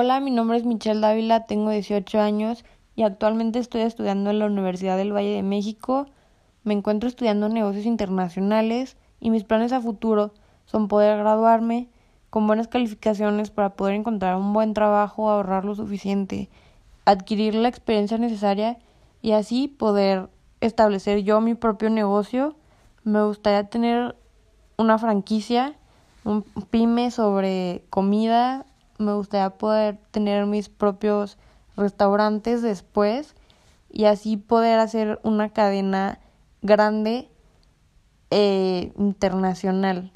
Hola, mi nombre es Michelle Dávila, tengo 18 años y actualmente estoy estudiando en la Universidad del Valle de México. Me encuentro estudiando negocios internacionales y mis planes a futuro son poder graduarme con buenas calificaciones para poder encontrar un buen trabajo, ahorrar lo suficiente, adquirir la experiencia necesaria y así poder establecer yo mi propio negocio. Me gustaría tener una franquicia, un pyme sobre comida me gustaría poder tener mis propios restaurantes después y así poder hacer una cadena grande e internacional.